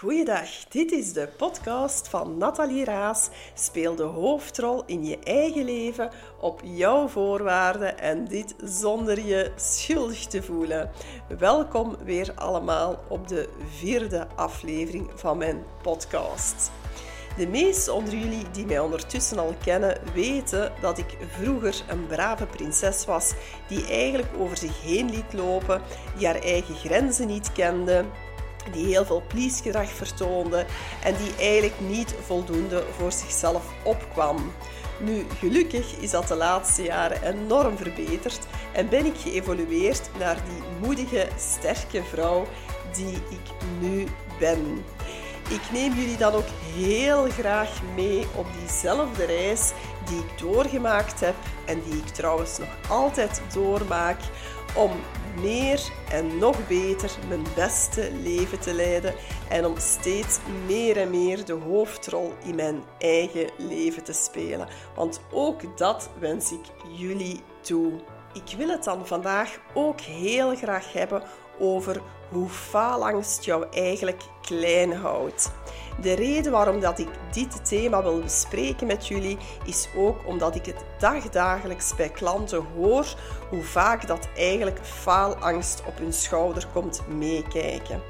Goeiedag, dit is de podcast van Nathalie Raas. Speel de hoofdrol in je eigen leven op jouw voorwaarden en dit zonder je schuldig te voelen. Welkom weer allemaal op de vierde aflevering van mijn podcast. De meesten onder jullie die mij ondertussen al kennen, weten dat ik vroeger een brave prinses was die eigenlijk over zich heen liet lopen, die haar eigen grenzen niet kende, die heel veel please-gedrag vertoonde en die eigenlijk niet voldoende voor zichzelf opkwam. Nu, gelukkig is dat de laatste jaren enorm verbeterd en ben ik geëvolueerd naar die moedige, sterke vrouw die ik nu ben. Ik neem jullie dan ook heel graag mee op diezelfde reis die ik doorgemaakt heb en die ik trouwens nog altijd doormaak om meer en nog beter mijn beste leven te leiden en om steeds meer en meer de hoofdrol in mijn eigen leven te spelen. Want ook dat wens ik jullie toe. Ik wil het dan vandaag ook heel graag hebben over hoe faalangst jou eigenlijk klein houdt. De reden waarom dat ik dit thema wil bespreken met jullie is ook omdat ik het dagdagelijks bij klanten hoor hoe vaak dat eigenlijk faalangst op hun schouder komt meekijken.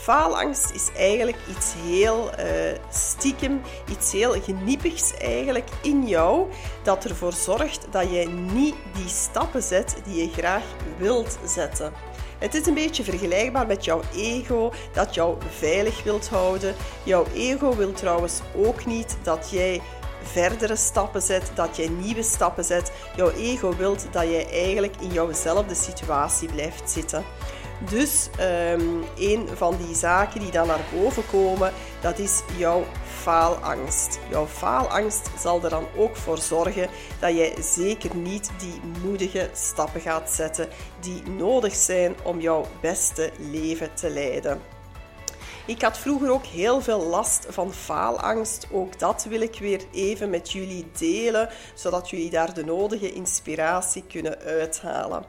Faalangst is eigenlijk iets heel uh, stiekem, iets heel geniepigs eigenlijk in jou, dat ervoor zorgt dat jij niet die stappen zet die je graag wilt zetten. Het is een beetje vergelijkbaar met jouw ego dat jou veilig wilt houden. Jouw ego wil trouwens ook niet dat jij verdere stappen zet, dat jij nieuwe stappen zet. Jouw ego wil dat jij eigenlijk in jouwzelfde situatie blijft zitten. Dus um, een van die zaken die dan naar boven komen, dat is jouw faalangst. Jouw faalangst zal er dan ook voor zorgen dat jij zeker niet die moedige stappen gaat zetten die nodig zijn om jouw beste leven te leiden. Ik had vroeger ook heel veel last van faalangst. Ook dat wil ik weer even met jullie delen, zodat jullie daar de nodige inspiratie kunnen uithalen.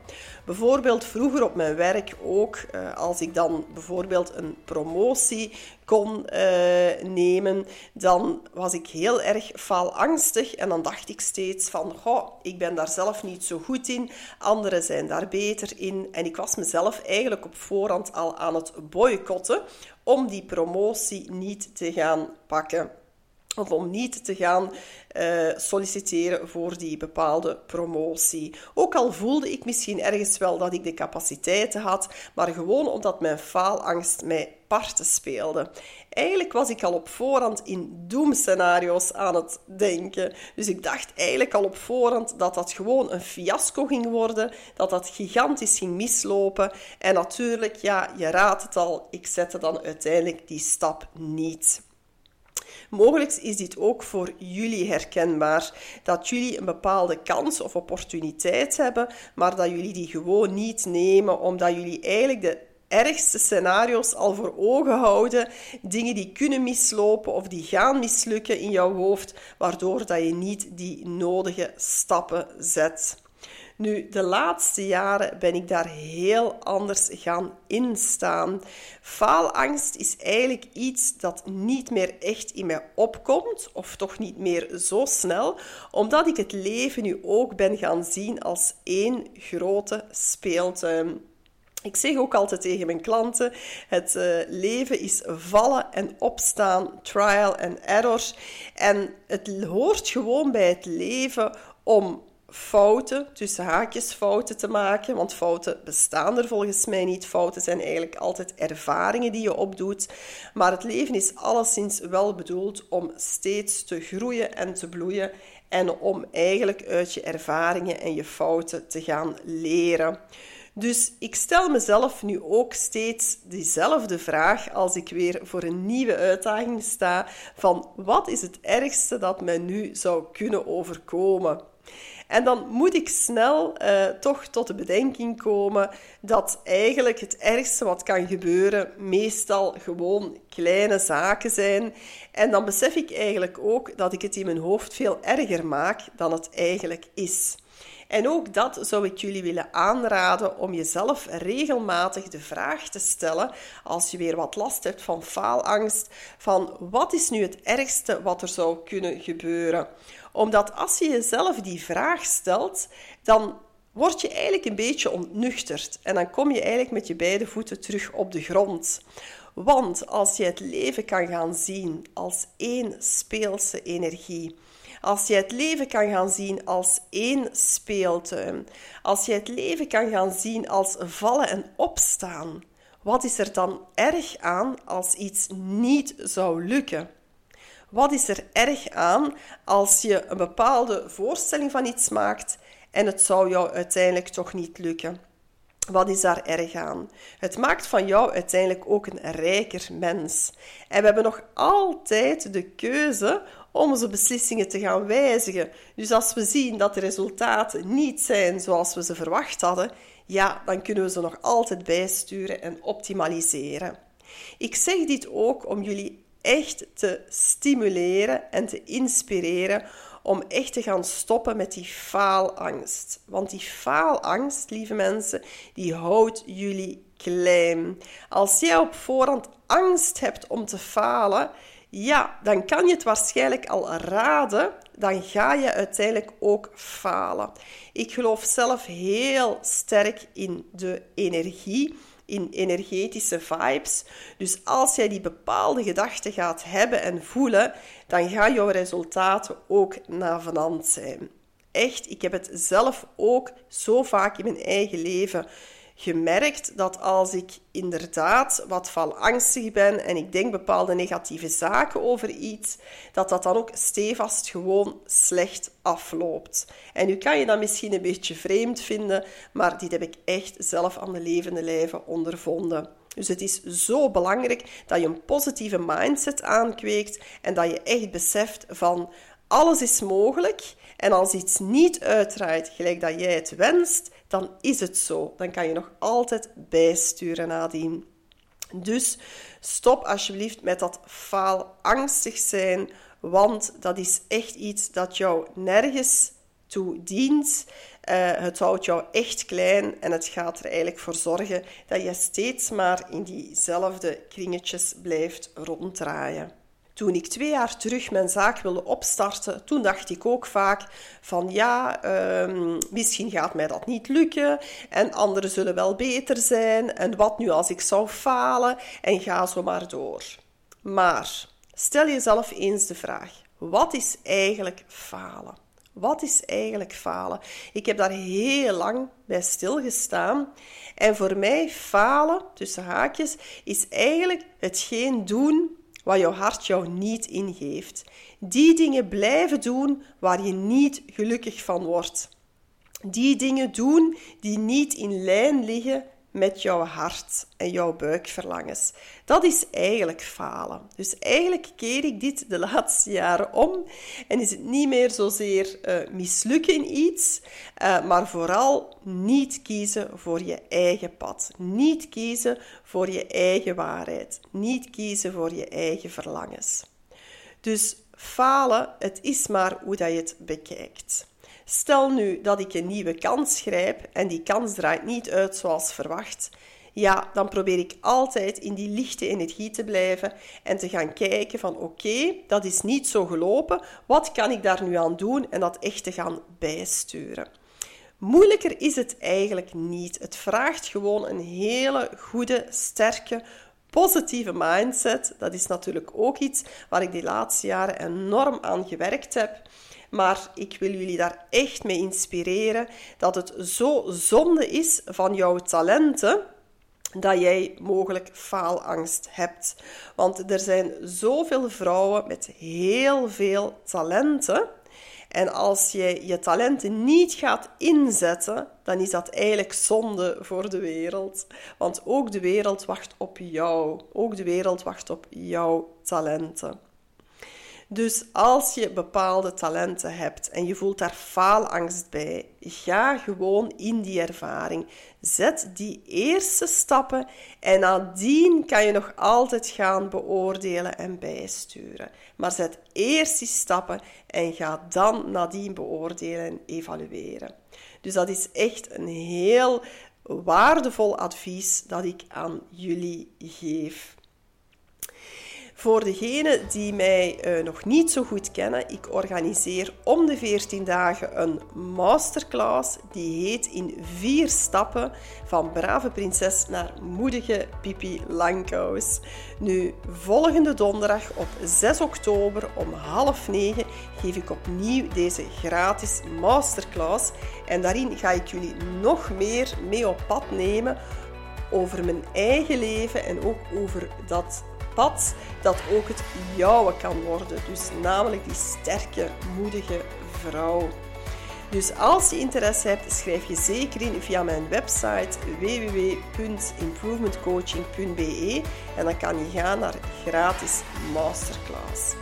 Bijvoorbeeld vroeger op mijn werk ook, eh, als ik dan bijvoorbeeld een promotie kon uh, nemen, dan was ik heel erg faalangstig en dan dacht ik steeds van, goh, ik ben daar zelf niet zo goed in, anderen zijn daar beter in. En ik was mezelf eigenlijk op voorhand al aan het boycotten om die promotie niet te gaan pakken of om niet te gaan uh, solliciteren voor die bepaalde promotie. Ook al voelde ik misschien ergens wel dat ik de capaciteiten had, maar gewoon omdat mijn faalangst mij parten speelde. Eigenlijk was ik al op voorhand in doemscenario's aan het denken. Dus ik dacht eigenlijk al op voorhand dat dat gewoon een fiasco ging worden, dat dat gigantisch ging mislopen. En natuurlijk, ja, je raadt het al, ik zette dan uiteindelijk die stap niet. Mogelijk is dit ook voor jullie herkenbaar. Dat jullie een bepaalde kans of opportuniteit hebben, maar dat jullie die gewoon niet nemen, omdat jullie eigenlijk de ergste scenario's al voor ogen houden. Dingen die kunnen mislopen of die gaan mislukken in jouw hoofd, waardoor dat je niet die nodige stappen zet. Nu, de laatste jaren ben ik daar heel anders gaan instaan. Faalangst is eigenlijk iets dat niet meer echt in mij opkomt, of toch niet meer zo snel, omdat ik het leven nu ook ben gaan zien als één grote speeltuin. Ik zeg ook altijd tegen mijn klanten: het uh, leven is vallen en opstaan, trial and error. En het hoort gewoon bij het leven om fouten, tussen haakjes fouten te maken, want fouten bestaan er volgens mij niet. Fouten zijn eigenlijk altijd ervaringen die je opdoet, maar het leven is alleszins wel bedoeld om steeds te groeien en te bloeien en om eigenlijk uit je ervaringen en je fouten te gaan leren. Dus ik stel mezelf nu ook steeds diezelfde vraag als ik weer voor een nieuwe uitdaging sta: van wat is het ergste dat mij nu zou kunnen overkomen? En dan moet ik snel uh, toch tot de bedenking komen dat eigenlijk het ergste wat kan gebeuren meestal gewoon kleine zaken zijn. En dan besef ik eigenlijk ook dat ik het in mijn hoofd veel erger maak dan het eigenlijk is. En ook dat zou ik jullie willen aanraden om jezelf regelmatig de vraag te stellen als je weer wat last hebt van faalangst, van wat is nu het ergste wat er zou kunnen gebeuren? Omdat als je jezelf die vraag stelt, dan word je eigenlijk een beetje ontnuchterd en dan kom je eigenlijk met je beide voeten terug op de grond. Want als je het leven kan gaan zien als één speelse energie, als je het leven kan gaan zien als één speeltuin, als je het leven kan gaan zien als vallen en opstaan, wat is er dan erg aan als iets niet zou lukken? Wat is er erg aan als je een bepaalde voorstelling van iets maakt en het zou jou uiteindelijk toch niet lukken? Wat is daar erg aan? Het maakt van jou uiteindelijk ook een rijker mens. En we hebben nog altijd de keuze om onze beslissingen te gaan wijzigen. Dus als we zien dat de resultaten niet zijn zoals we ze verwacht hadden, ja, dan kunnen we ze nog altijd bijsturen en optimaliseren. Ik zeg dit ook om jullie echt te stimuleren en te inspireren om echt te gaan stoppen met die faalangst. Want die faalangst, lieve mensen, die houdt jullie klein. Als jij op voorhand angst hebt om te falen, ja, dan kan je het waarschijnlijk al raden. Dan ga je uiteindelijk ook falen. Ik geloof zelf heel sterk in de energie in energetische vibes. Dus als jij die bepaalde gedachten gaat hebben en voelen, dan gaan jouw resultaten ook navenant zijn. Echt, ik heb het zelf ook zo vaak in mijn eigen leven gemerkt dat als ik inderdaad wat valangstig ben en ik denk bepaalde negatieve zaken over iets, dat dat dan ook stevast gewoon slecht afloopt. En nu kan je dat misschien een beetje vreemd vinden, maar dit heb ik echt zelf aan de levende lijve ondervonden. Dus het is zo belangrijk dat je een positieve mindset aankweekt en dat je echt beseft van alles is mogelijk en als iets niet uitdraait gelijk dat jij het wenst, dan is het zo. Dan kan je nog altijd bijsturen nadien. Dus stop alsjeblieft met dat faalangstig zijn, want dat is echt iets dat jou nergens toe dient. Uh, het houdt jou echt klein en het gaat er eigenlijk voor zorgen dat je steeds maar in diezelfde kringetjes blijft ronddraaien. Toen ik twee jaar terug mijn zaak wilde opstarten, toen dacht ik ook vaak van ja, um, misschien gaat mij dat niet lukken en anderen zullen wel beter zijn en wat nu als ik zou falen en ga zo maar door. Maar stel jezelf eens de vraag, wat is eigenlijk falen? Wat is eigenlijk falen? Ik heb daar heel lang bij stilgestaan. En voor mij falen, tussen haakjes, is eigenlijk hetgeen doen wat jouw hart jou niet ingeeft. Die dingen blijven doen waar je niet gelukkig van wordt. Die dingen doen die niet in lijn liggen met jouw hart en jouw buikverlangens. Dat is eigenlijk falen. Dus eigenlijk keer ik dit de laatste jaren om en is het niet meer zozeer uh, mislukken in iets, uh, maar vooral niet kiezen voor je eigen pad. Niet kiezen voor je eigen waarheid. Niet kiezen voor je eigen verlangens. Dus falen, het is maar hoe dat je het bekijkt. Stel nu dat ik een nieuwe kans grijp en die kans draait niet uit zoals verwacht. Ja, dan probeer ik altijd in die lichte energie te blijven en te gaan kijken van oké, dat is niet zo gelopen. Wat kan ik daar nu aan doen en dat echt te gaan bijsturen. Moeilijker is het eigenlijk niet. Het vraagt gewoon een hele goede, sterke, positieve mindset. Dat is natuurlijk ook iets waar ik de laatste jaren enorm aan gewerkt heb. Maar ik wil jullie daar echt mee inspireren dat het zo zonde is van jouw talenten dat jij mogelijk faalangst hebt. Want er zijn zoveel vrouwen met heel veel talenten. En als je je talenten niet gaat inzetten, dan is dat eigenlijk zonde voor de wereld. Want ook de wereld wacht op jou. Ook de wereld wacht op jouw talenten. Dus als je bepaalde talenten hebt en je voelt daar faalangst bij, ga gewoon in die ervaring. Zet die eerste stappen en nadien kan je nog altijd gaan beoordelen en bijsturen. Maar zet eerst die stappen en ga dan nadien beoordelen en evalueren. Dus dat is echt een heel waardevol advies dat ik aan jullie geef. Voor degenen die mij uh, nog niet zo goed kennen, ik organiseer om de 14 dagen een masterclass die heet in vier stappen van brave prinses naar moedige Pipi Langkous. Nu, volgende donderdag op 6 oktober om half negen geef ik opnieuw deze gratis masterclass en daarin ga ik jullie nog meer mee op pad nemen over mijn eigen leven en ook over dat dat ook het jouwe kan worden. Dus namelijk die sterke, moedige vrouw. Dus als je interesse hebt, schrijf je zeker in via mijn website www.improvementcoaching.be en dan kan je gaan naar gratis masterclass.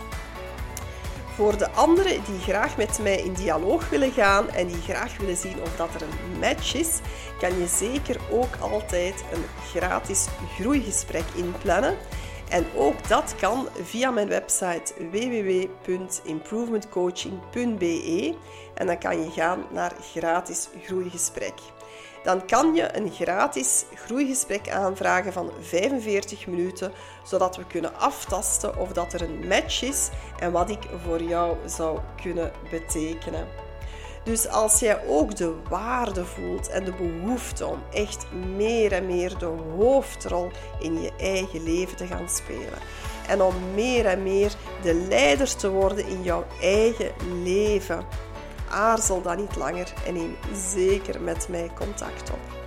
Voor de anderen die graag met mij in dialoog willen gaan en die graag willen zien of dat er een match is, kan je zeker ook altijd een gratis groeigesprek inplannen. En ook dat kan via mijn website www.improvementcoaching.be en dan kan je gaan naar gratis groeigesprek. Dan kan je een gratis groeigesprek aanvragen van 45 minuten, zodat we kunnen aftasten of dat er een match is en wat ik voor jou zou kunnen betekenen. Dus als jij ook de waarde voelt en de behoefte om echt meer en meer de hoofdrol in je eigen leven te gaan spelen. En om meer en meer de leider te worden in jouw eigen leven. Aarzel dan niet langer en neem zeker met mij contact op.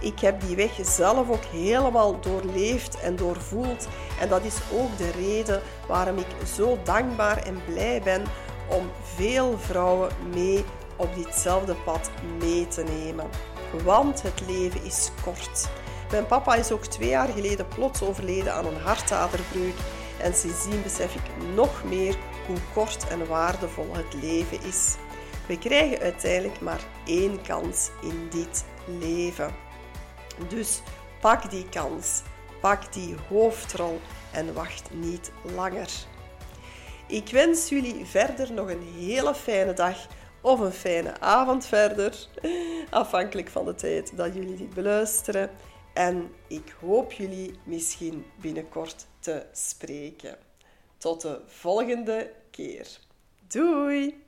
Ik heb die weg zelf ook helemaal doorleefd en doorvoeld. En dat is ook de reden waarom ik zo dankbaar en blij ben om veel vrouwen mee op ditzelfde pad mee te nemen. Want het leven is kort. Mijn papa is ook twee jaar geleden plots overleden aan een hartaderbreuk. En sindsdien besef ik nog meer hoe kort en waardevol het leven is. We krijgen uiteindelijk maar één kans in dit leven. Dus pak die kans, pak die hoofdrol en wacht niet langer. Ik wens jullie verder nog een hele fijne dag of een fijne avond verder, afhankelijk van de tijd dat jullie dit beluisteren. En ik hoop jullie misschien binnenkort te spreken. Tot de volgende keer. Doei!